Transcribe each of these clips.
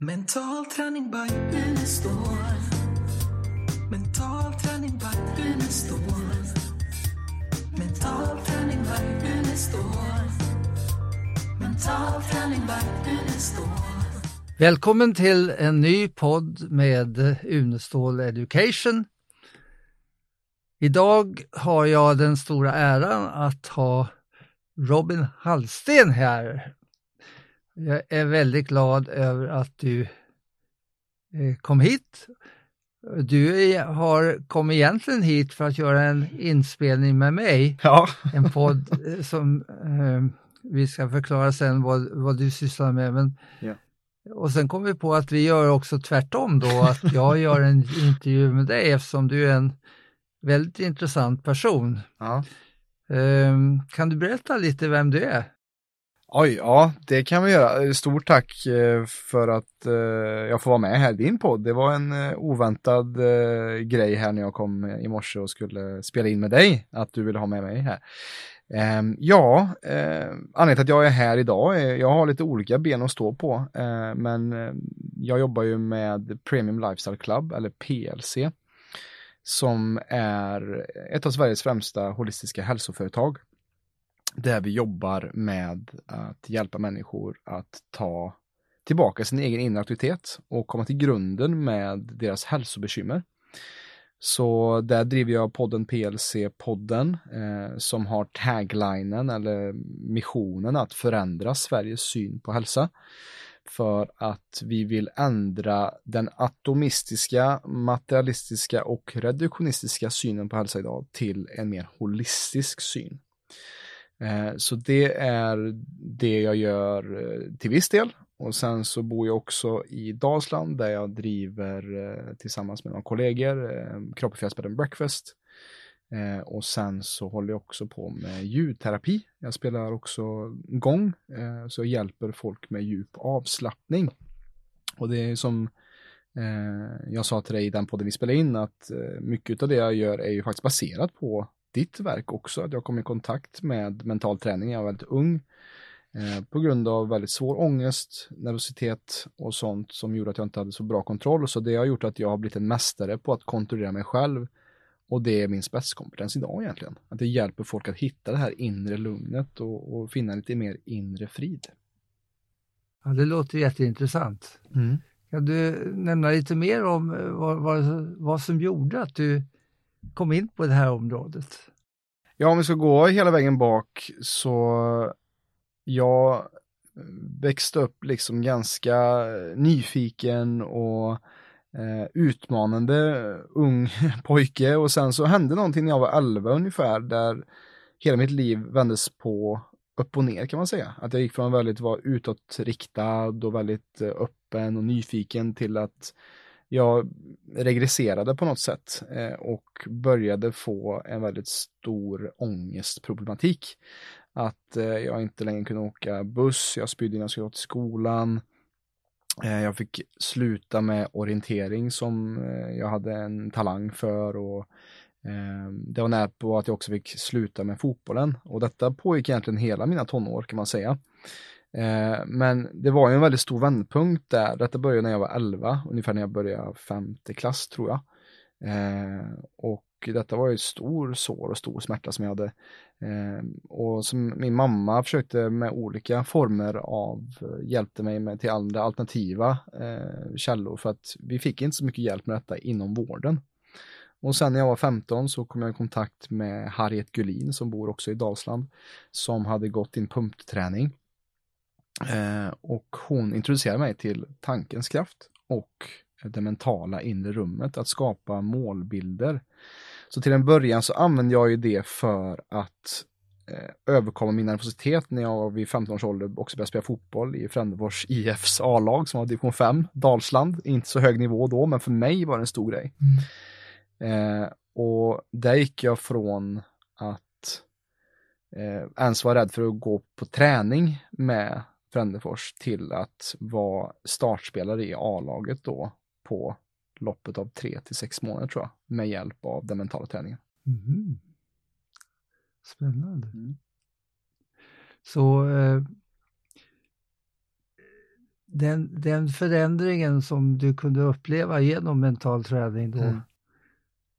Mental träning by Unestål. Mental träning by Unestål. Mental träning by Unestål. Mental träning by Unestål. Välkommen till en ny podd med Unestål Education. Idag har jag den stora äran att ha Robin Hallsten här. Jag är väldigt glad över att du eh, kom hit. Du har kommit egentligen hit för att göra en inspelning med mig. Ja. En podd eh, som eh, vi ska förklara sen vad, vad du sysslar med. Men, Ja. Och sen kom vi på att vi gör också tvärtom då, att jag gör en intervju med dig eftersom du är en väldigt intressant person. ja. Ehm, kan du berätta lite vem du är? Oj, ja, det kan vi göra. Eh, stort tack eh, för att eh, jag får vara med här i din podd. Det var en oväntad grej här när jag kom i morse och skulle spela in med dig, att du ville ha med mig här. Ehm, ja, anledningen till att jag är här idag är jag har lite olika ben att stå på, men jag jobbar ju med Premium Lifestyle Club, eller PLC, som är ett av Sveriges främsta holistiska hälsoföretag där vi jobbar med att hjälpa människor att ta tillbaka sin egen inre aktivitet och komma till grunden med deras hälsobekymmer. Så där driver jag podden PLC-podden eh, som har taglinen eller missionen att förändra Sveriges syn på hälsa. För att vi vill ändra den atomistiska, materialistiska och reduktionistiska synen på hälsa idag till en mer holistisk syn. Eh, så det är det jag gör eh, till viss del. Och sen så bor jag också i Dalsland där jag driver eh, tillsammans med några kollegor eh, Kropp och and Breakfast. Och sen så håller jag också på med ljudterapi. Jag spelar också gång så jag hjälper folk med djup avslappning. Och det är som jag sa till dig i den podden vi spelade in att mycket av det jag gör är ju faktiskt baserat på ditt verk också. Att jag kom i kontakt med mental träning när jag var väldigt ung. Eh, på grund av väldigt svår ångest, nervositet och sånt som gjorde att jag inte hade så bra kontroll. Så det har gjort att jag har blivit en mästare på att kontrollera mig själv. Och det är min spetskompetens idag egentligen. Att det hjälper folk att hitta det här inre lugnet och, och finna lite mer inre frid. Ja, det låter jätteintressant. Kan du nämna lite mer om eh, vad, vad, vad som gjorde att du kom in på det här området? Ja, om vi ska gå hela vägen bak så jag växte upp liksom ganska eh, nyfiken och eh, utmanande ung pojke och sen så hände någonting när jag var 11 ungefär där hela mitt liv vändes på upp och ner kan man säga. Att jag gick från att väldigt vara utåtriktad och väldigt eh, öppen och nyfiken till att jag regresserade på något sätt eh, och började få en väldigt stor ångestproblematik. Att eh, jag inte längre kunde åka buss, jag spydde innan jag skulle gå till skolan. Eh, jag fick sluta med orientering som jag hade en talang för och det var nära på att jag också fick sluta med fotbollen och detta pågick egentligen hela mina tonår kan man säga. Eh, Men det var ju en väldigt stor vändpunkt där. Detta började när jag var 11, ungefär när jag började femte klass tror jag. Eh, Och detta var ju stor sår och stor smärta som jag hade. Eh, Och som min mamma försökte med olika former av, eh, hjälpte mig med till andra alternativa eh, källor för att vi fick inte så mycket hjälp med detta inom vården. Och sen när jag var 15 så kom jag i kontakt med Harriet Gullin som bor också i Dalsland som hade gått in pumpträning. Eh, och hon introducerade mig till tankens kraft och det mentala inre rummet, att skapa målbilder. Så till en början så använde jag ju det för att eh, överkomma min nervositet när jag vid 15 års ålder också började spela fotboll i Frändefors IFs A-lag som var division 5, Dalsland. Inte så hög nivå då, men för mig var det en stor grej. Eh, och där gick jag från att eh, ens vara rädd för att gå på träning med Frändefors till att vara startspelare i A-laget då på loppet av tre till sex månader tror jag, med hjälp av den mentala träningen. Mhm. Spännande. Mm. Så eh, den, den förändringen som du kunde uppleva genom mental träning då, Mm.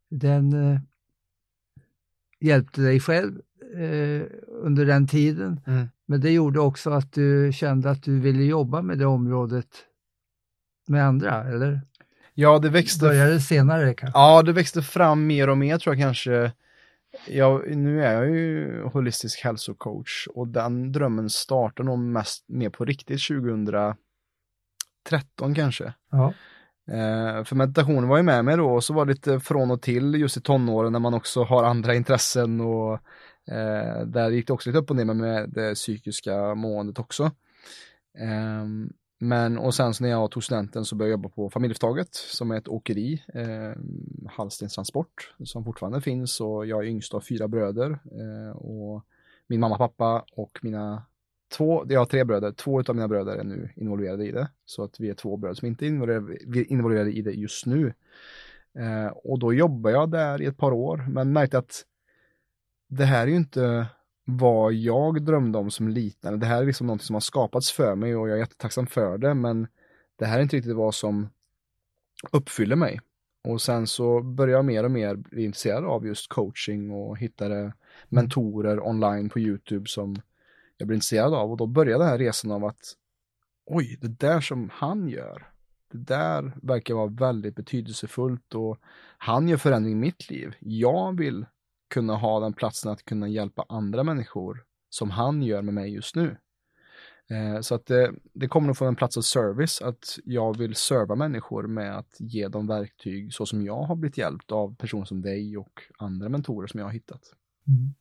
den eh, hjälpte dig själv eh, under den tiden. Men det gjorde också att du kände att du ville jobba med det området med andra, eller? Ja, det växte Började senare kanske? Ja, det växte fram mer och mer tror jag kanske. Jag, nu är jag ju holistisk hälsocoach och den drömmen startade nog mest mer på riktigt 2013 kanske. Ja. Eh, för meditationen var ju med mig då och så var det lite från och till just i tonåren när man också har andra intressen och eh, där gick det också lite upp och ner med, det psykiska måendet också. Eh, men och sen så när jag tog studenten så började jag jobba på Familjeföretaget som är ett åkeri, eh, Hallstens Transport, som fortfarande finns och jag är yngst av fyra bröder eh, och min mamma, pappa och mina två, jag har tre bröder, två av mina bröder är nu involverade i det. Så att vi är två bröder som inte är involverade, i det just nu. Eh, och då jobbade jag där i ett par år, men märkte att det här är ju inte vad jag drömde om som liten. Det här är liksom något som har skapats för mig och jag är jättetacksam för det, men det här är inte riktigt vad som uppfyller mig. Och sen så började jag mer och mer bli intresserad av just coaching och hittade mentorer online på YouTube som jag blev intresserad av och då började den här resan av att oj, det där som han gör, det där verkar vara väldigt betydelsefullt och han gör förändring i mitt liv. Jag vill kunna ha den platsen att kunna hjälpa andra människor som han gör med mig just nu. Eh, Så att det, det kommer nog från en plats av service, att jag vill serva människor med att ge dem verktyg så som jag har blivit hjälpt av personer som dig och andra mentorer som jag har hittat. Mm.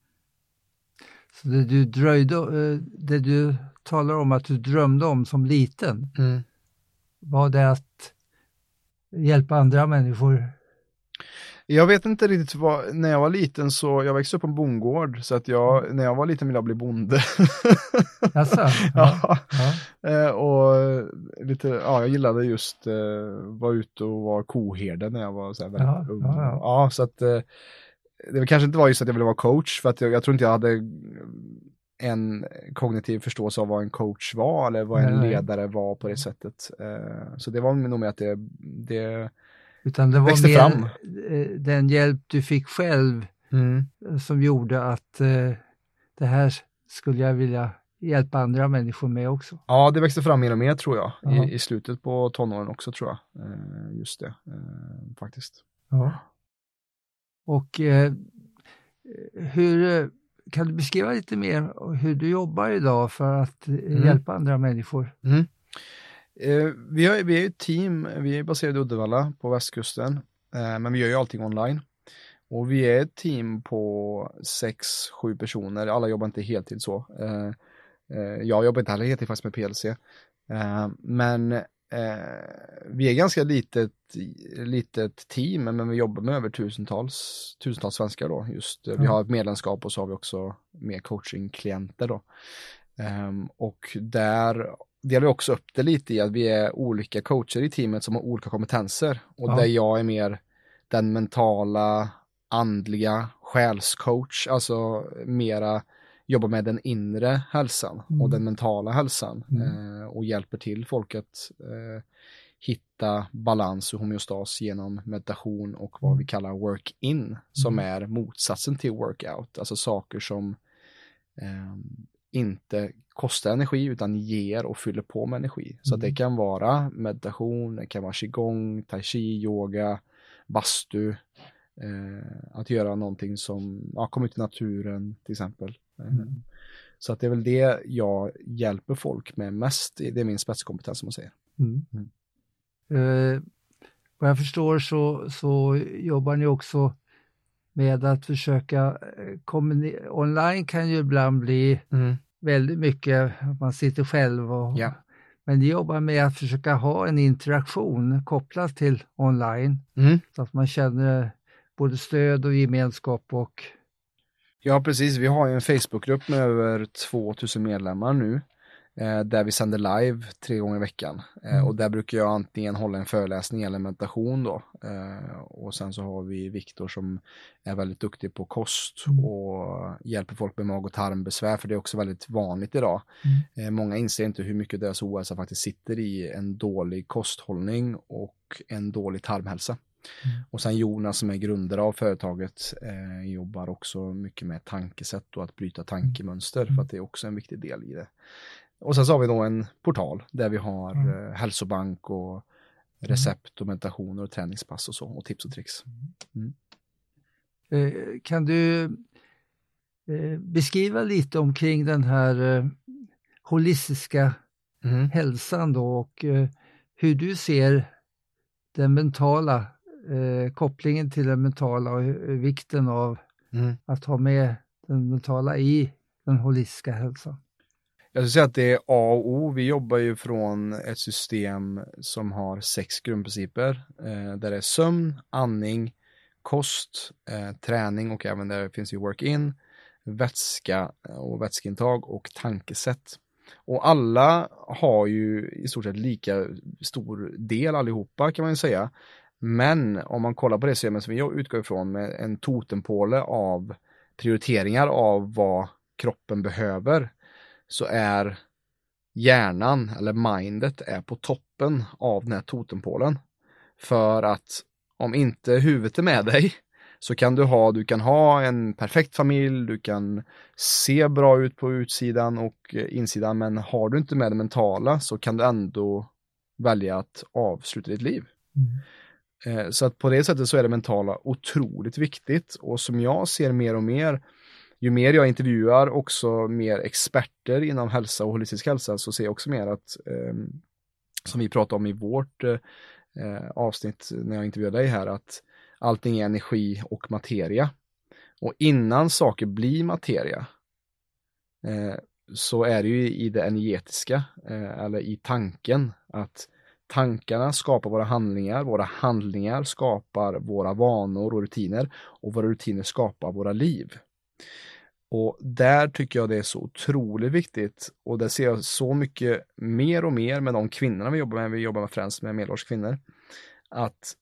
Så det du dröjde, eh, det du talar om att du drömde om som liten, var det att hjälpa andra människor? Jag vet inte riktigt vad, när jag var liten så, jag växte upp på en bondgård så att jag, när jag var liten ville jag bli bonde. Jaså? ja. ja. Eh, och lite, ja, jag gillade just eh, vara ute och vara koherde när jag var så här väldigt Ja, ung. ja, ja. så att eh, det kanske inte var just att jag ville vara coach för att jag, jag tror inte jag hade en kognitiv förståelse av vad en coach var eller vad en Nej, ledare var på det sättet. Eh, så det var nog med att det, det Utan det var mer fram. eh, den hjälp du fick själv mm. eh, som gjorde att eh, det här skulle jag vilja hjälpa andra människor med också. Ja, det växte fram mer och mer tror jag, Ja. I, i slutet på tonåren också tror jag. Eh, just det, eh, faktiskt. Ja. Och eh, hur, kan du beskriva lite mer hur du jobbar idag för att eh, hjälpa andra människor? Eh, vi, har, vi är ju ett team, vi är baserade i Uddevalla på västkusten, eh, men vi gör ju allting online. Och vi är ett team på sex, sju personer, alla jobbar inte heltid så. Eh, eh, jag jobbar inte heller heltid faktiskt med PLC. Eh, men eh, vi är ganska litet, litet team, men vi jobbar med över tusentals, tusentals svenskar då. Just, eh, Vi har ett medlemskap och så har vi också mer coachingklienter då. Ehm, och där delar vi också upp det lite i att vi är olika coacher i teamet som har olika kompetenser. Och Ja. där jag är mer den mentala, andliga själscoach, alltså mera jobbar med den inre hälsan Mm. och den mentala hälsan Mm. eh, och hjälper till folk att eh, hitta balans och homeostas genom meditation och vad Mm. vi kallar work-in som Mm. är motsatsen till workout, alltså saker som eh, inte kostar energi utan ger och fyller på med energi. Så att det Mm. kan vara meditation, det kan vara qigong, tai chi, yoga, bastu, eh, att göra någonting som, ja, komma ut i naturen till exempel. Eh, Mm. Så att det är väl det jag hjälper folk med mest, det är min spetskompetens som man säger. Mm. Mm. Eh, vad jag förstår så, så jobbar ni också med att försöka eh, kommuni- online kan ju ibland bli väldigt mycket man sitter själv och Ja. men ni jobbar med att försöka ha en interaktion kopplat till online Mm. så att man känner både stöd och gemenskap och Ja, precis. Vi har ju en Facebookgrupp med över 2000 medlemmar nu. Eh, där vi sänder live tre gånger i veckan. Eh, Mm. Och där brukar jag antingen hålla en föreläsning eller meditation då. Eh, Och sen så har vi Viktor som är väldigt duktig på kost Mm. och hjälper folk med mag och tarmbesvär, för det är också väldigt vanligt idag. Mm. Många inser inte hur mycket deras ohälsa faktiskt sitter i en dålig kosthållning och en dålig tarmhälsa. Mm. Och sen Jonas som är grundare av företaget eh, jobbar också mycket med tankesätt och att bryta tankemönster Mm. för att det är också en viktig del i det. Och sen så har vi då en portal där vi har Mm. eh, hälsobank och recept och meditationer och träningspass och så och tips och tricks. Eh, Kan du eh, beskriva lite omkring den här eh, holistiska hälsan då och eh, hur du ser den mentala eh, kopplingen till den mentala och vikten av Mm. att ha med den mentala i den holistiska hälsan. Jag skulle säga att det är A och O. Vi jobbar ju från ett system som har sex grundprinciper. Eh, där det är sömn, andning, kost, eh, träning och även där finns ju work-in, vätska eh, och vätskeintag och tankesätt. Och alla har ju i stort sett lika stor del allihopa kan man ju säga. Men om man kollar på det systemet som vi utgår ifrån med en totempåle av prioriteringar av vad kroppen behöver så är hjärnan eller mindet är på toppen av den här totempålen. För att om inte huvudet är med dig så kan du ha, du kan ha en perfekt familj, du kan se bra ut på utsidan och insidan men har du inte med det mentala så kan du ändå välja att avsluta ditt liv. Eh, Så att på det sättet så är det mentala otroligt viktigt och som jag ser mer och mer, ju mer jag intervjuar också mer experter inom hälsa och holistisk hälsa så ser jag också mer att, eh, som vi pratade om i vårt eh, eh, avsnitt när jag intervjuade dig här, att allting är energi och materia. Och innan saker blir materia eh, så är det ju i det energetiska eh, eller i tanken att tankarna skapar våra handlingar, våra handlingar skapar våra vanor och rutiner och våra rutiner skapar våra liv. Och där tycker jag det är så otroligt viktigt. Och det ser jag så mycket mer och mer med de kvinnorna vi jobbar med, vi jobbar med främst med medelålders kvinnor, att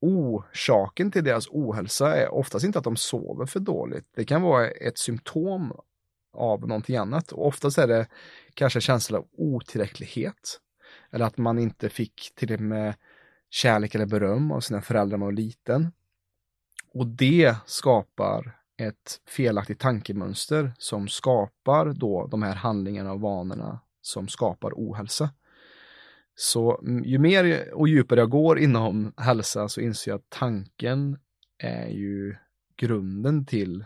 orsaken till deras ohälsa är oftast inte att de sover för dåligt. Det kan vara ett symptom av någonting annat. Och oftast är det kanske känsla av otillräcklighet. Eller att man inte fick till med kärlek eller beröm av sina föräldrar när man var liten. Och det skapar ett felaktigt tankemönster som skapar då de här handlingarna och vanorna som skapar ohälsa. Så ju mer och djupare jag går inom hälsa så inser jag att tanken är ju grunden till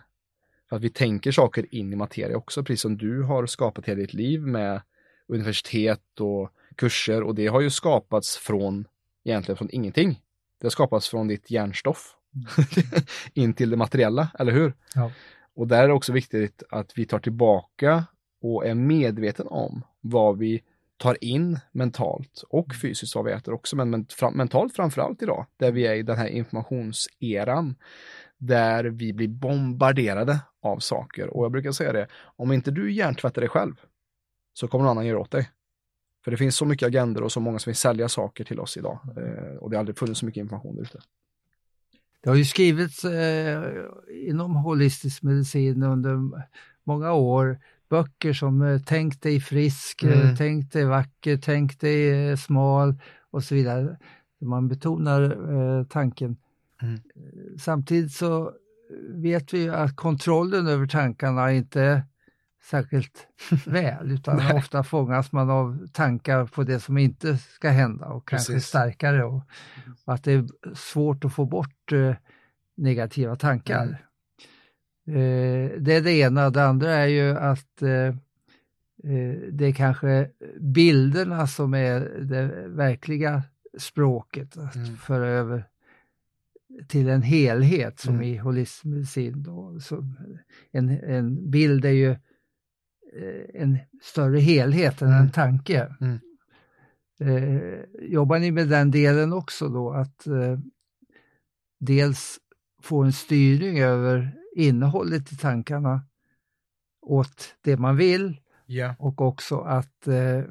att vi tänker saker in i materia också, precis som du har skapat hela ditt liv med universitet och kurser och det har ju skapats från egentligen från ingenting. Det har skapats från ditt hjärnstoff in till det materiella, eller hur? Ja. Och där är det också viktigt att vi tar tillbaka och är medveten om vad vi tar in mentalt och fysiskt vad vi äter också, men ment- fram- mentalt framförallt idag, där vi är i den här informationseran, där vi blir bombarderade av saker. Och jag brukar säga det, om inte du hjärntvättar dig själv, så kommer någon annan göra åt dig. För det finns så mycket agender och så många som vill sälja saker till oss idag. Eh, och det har aldrig funnits så mycket information där ute. Det har ju skrivits eh, inom holistisk medicin under många år böcker som eh, Tänk dig frisk, eh, Mm. Tänk dig vacker, Tänk dig eh, smal och så vidare. Man betonar eh, tanken. Mm. Eh, Samtidigt så vet vi ju att kontrollen över tankarna inte särskilt väl utan ofta fångas man av tankar på det som inte ska hända och kanske Precis. starkare och, och att det är svårt att få bort eh, negativa tankar. Mm. Eh, det är det ena. Det andra är ju att eh, eh, det är kanske bilderna som är det verkliga språket att Mm. föra över till en helhet som Mm. i holistisk medicin. Då. Så en, en bild är ju en större helhet än Mm. en tanke. Mm. Eh, jobbar ni med den delen också då att eh, dels få en styrning över innehållet i tankarna åt det man vill Ja, och också att eh,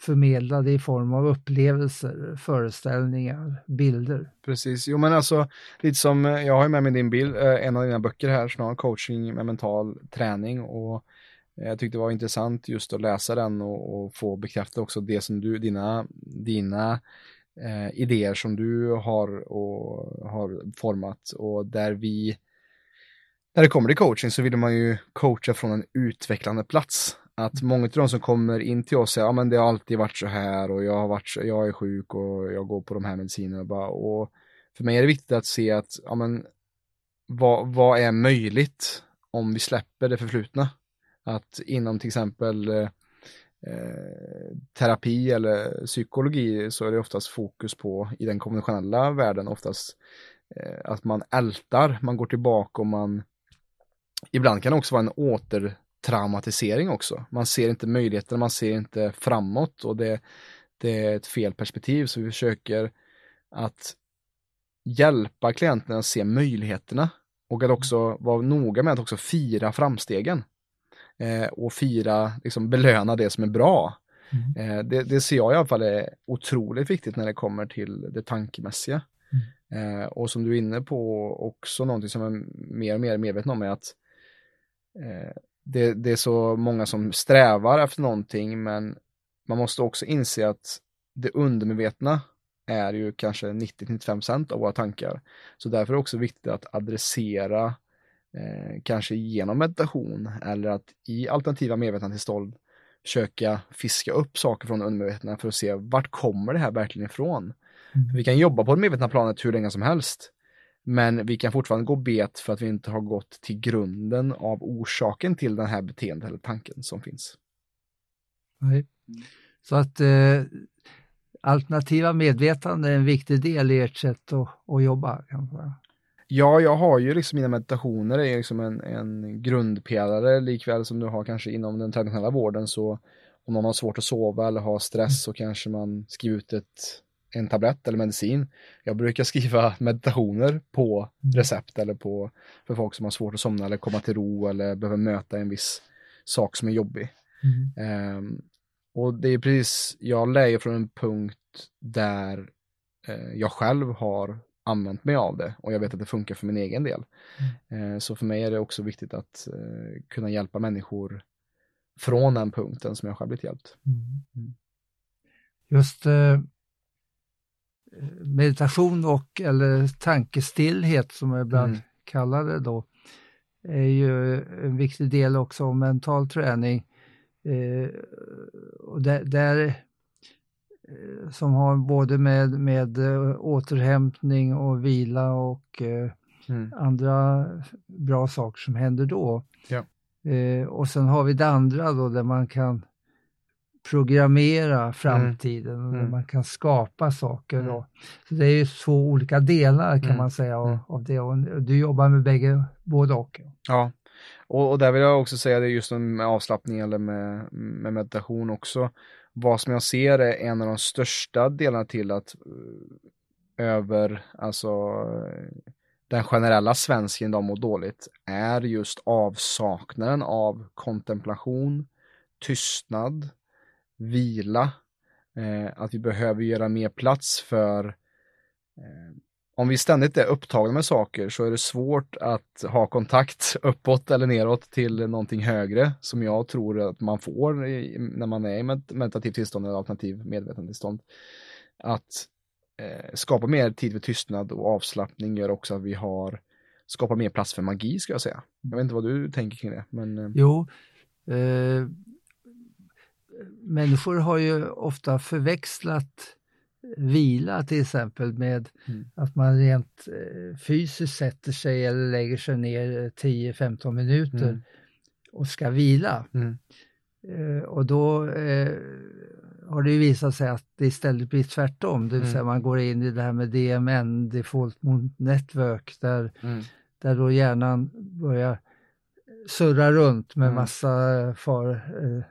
förmedla det i form av upplevelser, föreställningar, bilder. precis. Jo men alltså, lite som, eh, jag har ju med mig din bild, eh, en av dina böcker här snart, coaching med mental träning och eh, jag tyckte det var intressant just att läsa den och, och få bekräfta också det som du, dina, dina eh, idéer som du har och har format och där vi när det kommer till coaching så vill man ju coacha från en utvecklande plats. Att många av de som kommer in till oss säger, ja men det har alltid varit så här och jag har varit så, jag är sjuk och jag går på de här medicinerna bara och för mig är det viktigt att se att, ja men vad, vad är möjligt om vi släpper det förflutna? Att inom till exempel eh, eh, terapi eller psykologi så är det oftast fokus på, i den konventionella världen oftast, eh, att man ältar, man går tillbaka och man Ibland kan det också vara en återtraumatisering också. Man ser inte möjligheterna, man ser inte framåt och det, det är ett fel perspektiv så vi försöker att hjälpa klienterna att se möjligheterna och att också vara noga med att också fira framstegen. Eh, och fira, liksom belöna det som är bra. Mm. Eh, det, det ser jag i alla fall är otroligt viktigt när det kommer till det tankemässiga. Eh, och som du är inne på också någonting som jag är mer och mer medveten om är att eh, det, det är så många som strävar efter någonting men man måste också inse att det undermedvetna är ju kanske 90-95% av våra tankar. Så därför är det också viktigt att adressera eh, kanske genom meditation eller att i alternativa medvetandetillstånd försöka fiska upp saker från undermedvetna för att se vart kommer det här verkligen ifrån. Mm. Vi kan jobba på det medvetna planet hur länge som helst. Men vi kan fortfarande gå bet för att vi inte har gått till grunden av orsaken till den här beteendet eller tanken som finns. Nej. Så att eh, alternativa medvetande är en viktig del i ert sätt att, att jobba. Kan man säga. Ja, jag har ju liksom mina meditationer är liksom en, en grundpelare likväl som du har kanske inom den traditionella vården så om någon har svårt att sova eller har stress så kanske man skriver ut ett, en tablett eller medicin. Jag brukar skriva meditationer på recept eller på för folk som har svårt att somna eller komma till ro eller behöver möta en viss sak som är jobbig. Ehm, och det är precis, jag ju från en punkt där eh, jag själv har använt mig av det och jag vet att det funkar för min egen del. Eh, så för mig är det också viktigt att eh, kunna hjälpa människor från den punkten som jag själv blivit hjälpt. Mm. Just eh, meditation och eller tankestillhet som jag ibland Mm. kallar det då är ju en viktig del också av mental träning. Eh, och där, där som har både med, med eh, återhämtning och vila och eh, Mm. andra bra saker som händer då. Ja. Eh, och sen har vi det andra då där man kan programmera framtiden och där Mm. man kan skapa saker. Mm. Då. Så det är ju två olika delar kan Mm. man säga av, Mm. av det. Och du jobbar med bägge, både och. Ja, och, och där vill jag också säga det just med avslappning eller med, med meditation också. Vad som jag ser är en av de största delarna till att eh, över, alltså den generella svensken idag mår dåligt är just avsaknaden av kontemplation, tystnad, vila. Eh, att vi behöver göra mer plats för eh, om vi ständigt är upptagna med saker så är det svårt att ha kontakt uppåt eller neråt till någonting högre som jag tror att man får i, när man är i meditativt tillstånd eller alternativ medvetandetillstånd. Att eh, skapa mer tid för tystnad och avslappning gör också att vi har skapar mer plats för magi ska jag säga. Jag vet inte vad du tänker kring det. Men, eh, Jo, eh, människor har ju ofta förväxlat vila till exempel med Mm. att man rent eh, fysiskt sätter sig eller lägger sig ner 10-15 minuter Mm. och ska vila. Mm. Eh, och då eh, har det visat sig att det istället blir tvärtom, det vill Mm. säga man går in i det här med DMN, Default Mode Network, där, Mm. där då hjärnan börjar surra runt med Mm. massa far, eh,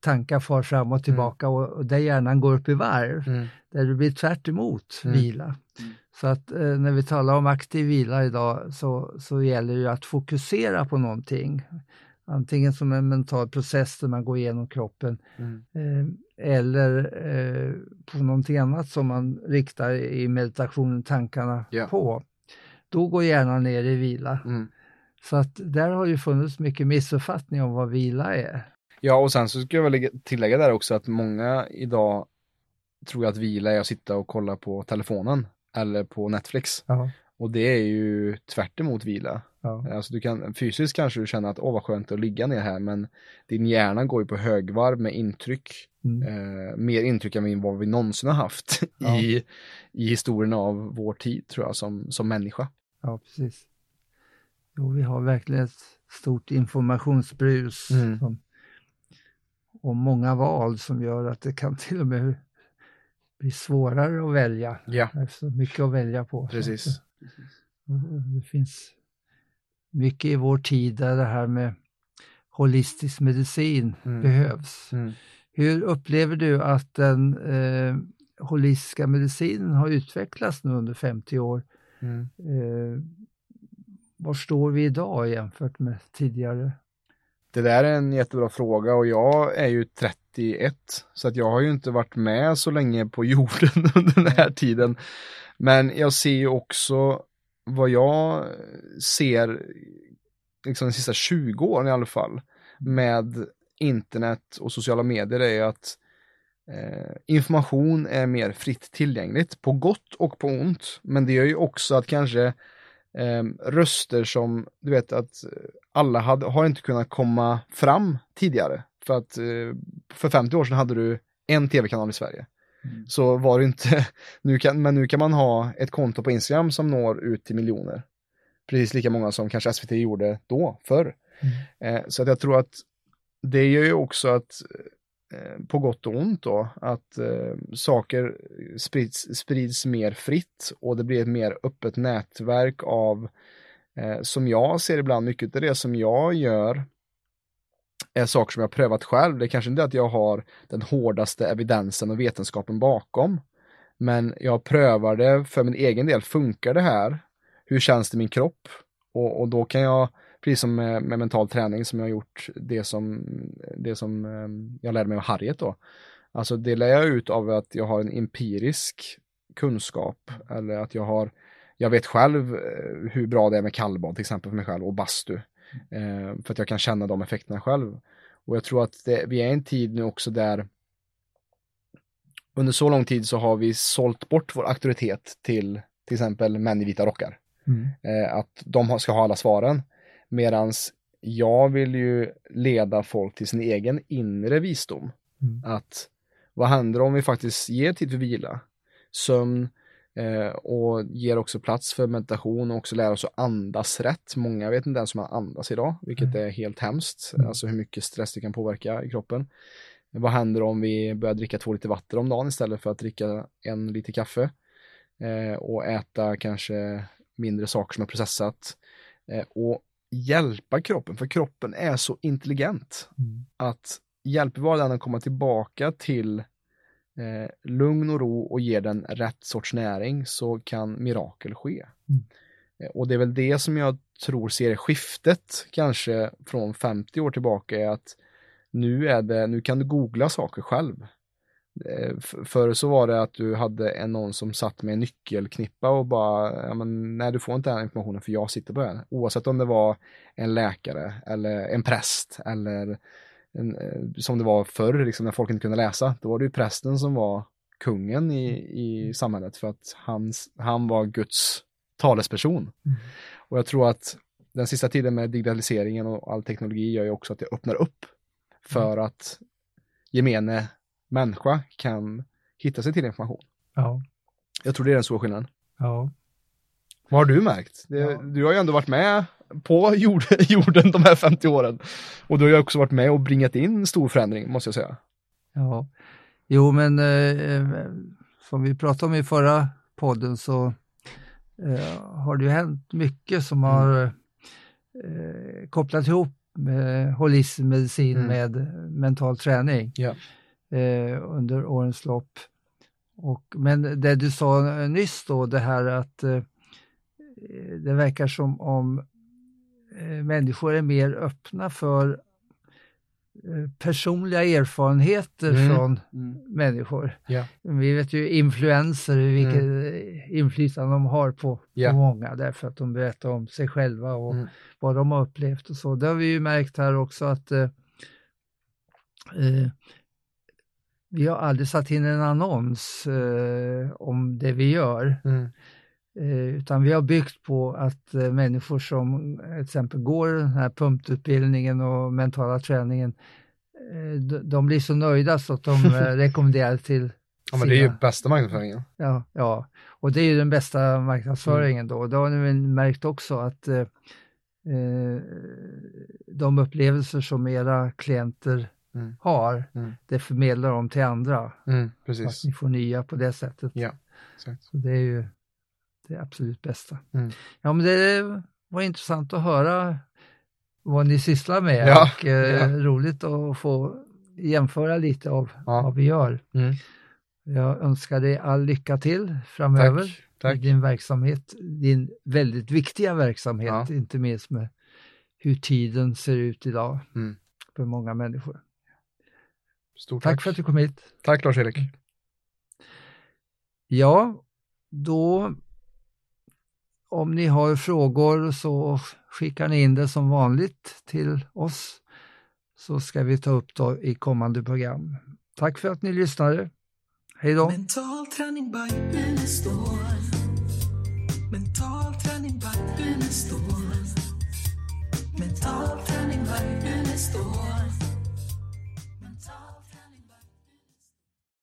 tankar far fram och tillbaka och, och där hjärnan går upp i varv, Mm. där det blir tvärt emot Mm. vila. Mm. Så att eh, när vi talar om aktiv vila idag så, så gäller det ju att fokusera på någonting. antingen som en mental process där man går igenom kroppen Mm. eh, eller eh, på någonting annat som man riktar i meditationen tankarna Ja. på. Då går hjärnan ner i vila. Mm. Så att där har ju funnits mycket missuppfattning om vad vila är. Ja, och sen så ska jag väl lägga- tillägga där också att många idag tror att vila är att sitta och kolla på telefonen eller på Netflix. Ja. Och det är ju tvärt emot vila. Ja. Alltså du kan, fysiskt kanske du känner att åh vad skönt att ligga ner här men din hjärna går ju på högvarv med intryck. Mm. Eh, mer intryck än vad vi någonsin har haft Ja. i, i historien av vår tid tror jag som, som människa. ja, precis. Jo, vi har verkligen ett stort informationsbrus Mm. som, och många val som gör att det kan till och med bli svårare att välja. Ja, Det är så mycket att välja på. precis. Det finns mycket i vår tid där det här med holistisk medicin Mm. behövs. Mm. Hur upplever du att den eh, holistiska medicinen har utvecklats nu under 50 år? Mm. Eh, var står vi idag jämfört med tidigare? Det där är en jättebra fråga och jag är ju 31 så att jag har ju inte varit med så länge på jorden under den här tiden. Men jag ser ju också vad jag ser liksom de sista 20 åren i alla fall med internet och sociala medier är att eh, information är mer fritt tillgängligt på gott och på ont. Men det gör ju också att kanske eh, röster som, du vet att alla hade, har inte kunnat komma fram tidigare. För att eh, för 50 år sedan hade du en tv-kanal i Sverige. Mm. Så var det inte, nu kan, men nu kan man ha ett konto på Instagram som når ut till miljoner. Precis lika många som kanske SVT gjorde då, förr. Eh, så att jag tror att det gör ju också att Eh, på gott och ont då, att eh, saker sprids, sprids mer fritt och det blir ett mer öppet nätverk av, eh, som jag ser ibland, mycket av det som jag gör är saker som jag har prövat själv. Det är kanske inte är att jag har den hårdaste evidensen och vetenskapen bakom, men jag prövar det för min egen del. Funkar det här? Hur känns det i min kropp? Och, och då kan jag precis som med, med mental träning som jag har gjort det som, det som eh, jag lärde mig av Harriet då. Alltså det lär jag ut av att jag har en empirisk kunskap eller att jag har, jag vet själv eh, hur bra det är med kallbad till exempel för mig själv och bastu. Eh, för att jag kan känna de effekterna själv. Och jag tror att det, vi är i en tid nu också där under så lång tid så har vi sålt bort vår auktoritet till till exempel män i vita rockar Mm. eh, att de ska ha alla svaren. Medans jag vill ju leda folk till sin egen inre visdom. Mm. Att vad händer om vi faktiskt ger tid för vila, sömn eh, och ger också plats för meditation och också lära oss att andas rätt. Många vet inte ens hur man andas idag, vilket är helt hemskt. Mm. Alltså hur mycket stress det kan påverka i kroppen. Vad händer om vi börjar dricka två liter vatten om dagen istället för att dricka en liter kaffe? Eh, och äta kanske mindre saker som är processat. Eh, och hjälpa kroppen, för kroppen är så intelligent Mm. att hjälper vi den att komma tillbaka till eh, lugn och ro och ger den rätt sorts näring så kan mirakel ske. Mm. Eh, och det är väl det som jag tror ser skiftet kanske från 50 år tillbaka är att nu är det, nu kan du googla saker själv. Eh, Förr så var det att du hade en någon som satt med en nyckelknippa och bara, ja, men, nej du får inte den informationen för jag sitter på den. Oavsett om det var en läkare eller en präst eller en, eh, som det var förr, liksom, när folk inte kunde läsa. Då var det ju prästen som var kungen i, i samhället för att hans, han var Guds talesperson. Mm. Och jag tror att den sista tiden med digitaliseringen och all teknologi gör ju också att det öppnar upp för att gemene människa kan hitta sig till information. Ja, Jag tror det är den stora skillnaden. ja. Vad har du märkt? Det, Ja. Du har ju ändå varit med på jord, jorden de här 50 åren. Och du har ju också varit med och bringat in stor förändring, måste jag säga. Ja, jo men eh, eh, som vi pratade om i förra podden så eh, har det ju hänt mycket som Mm. har eh, kopplat ihop med holistisk medicin Mm. med mental träning Ja. Eh, under årens lopp. Och, men det du sa nyss då, det här att eh, det verkar som om eh, människor är mer öppna för eh, personliga erfarenheter Mm. från Mm. människor. Ja. Vi vet ju influenser, vilket eh, inflytande de har på, Ja. på många därför att de berättar om sig själva och Mm. vad de har upplevt och så. Det har vi ju märkt här också att eh, vi har aldrig satt in en annons eh, om det vi gör. Mm. Eh, utan vi har byggt på att eh, människor som eh, till exempel går den här pumputbildningen och mentala träningen, eh, de, de blir så nöjda så att de eh, rekommenderar till Ja, men det är ju bästa marknadsföringen. Ja, ja, och det är ju den bästa marknadsföringen då. Då har ni märkt också att eh, eh, de upplevelser som era klienter Mm. har, Mm. det förmedlar de till andra. Mm, Så att precis. ni får nya på det sättet. Ja, exakt. Så det är ju det absolut bästa. Mm. Ja, men det var intressant att höra vad ni sysslar med Ja, och eh, ja. roligt att få jämföra lite av Ja. vad vi gör. Mm. Jag önskar dig all lycka till framöver Tack. i Tack. din verksamhet, din väldigt viktiga verksamhet, inte minst med hur tiden ser ut idag Mm. för många människor. Stort tack, tack för att du kom hit. Tack Lars-Erik. Mm. Ja, då om ni har frågor så skickar ni in det som vanligt till oss så ska vi ta upp det i kommande program. Tack för att ni lyssnade. Hej då! Mental träning by Mental träning by Mental träning by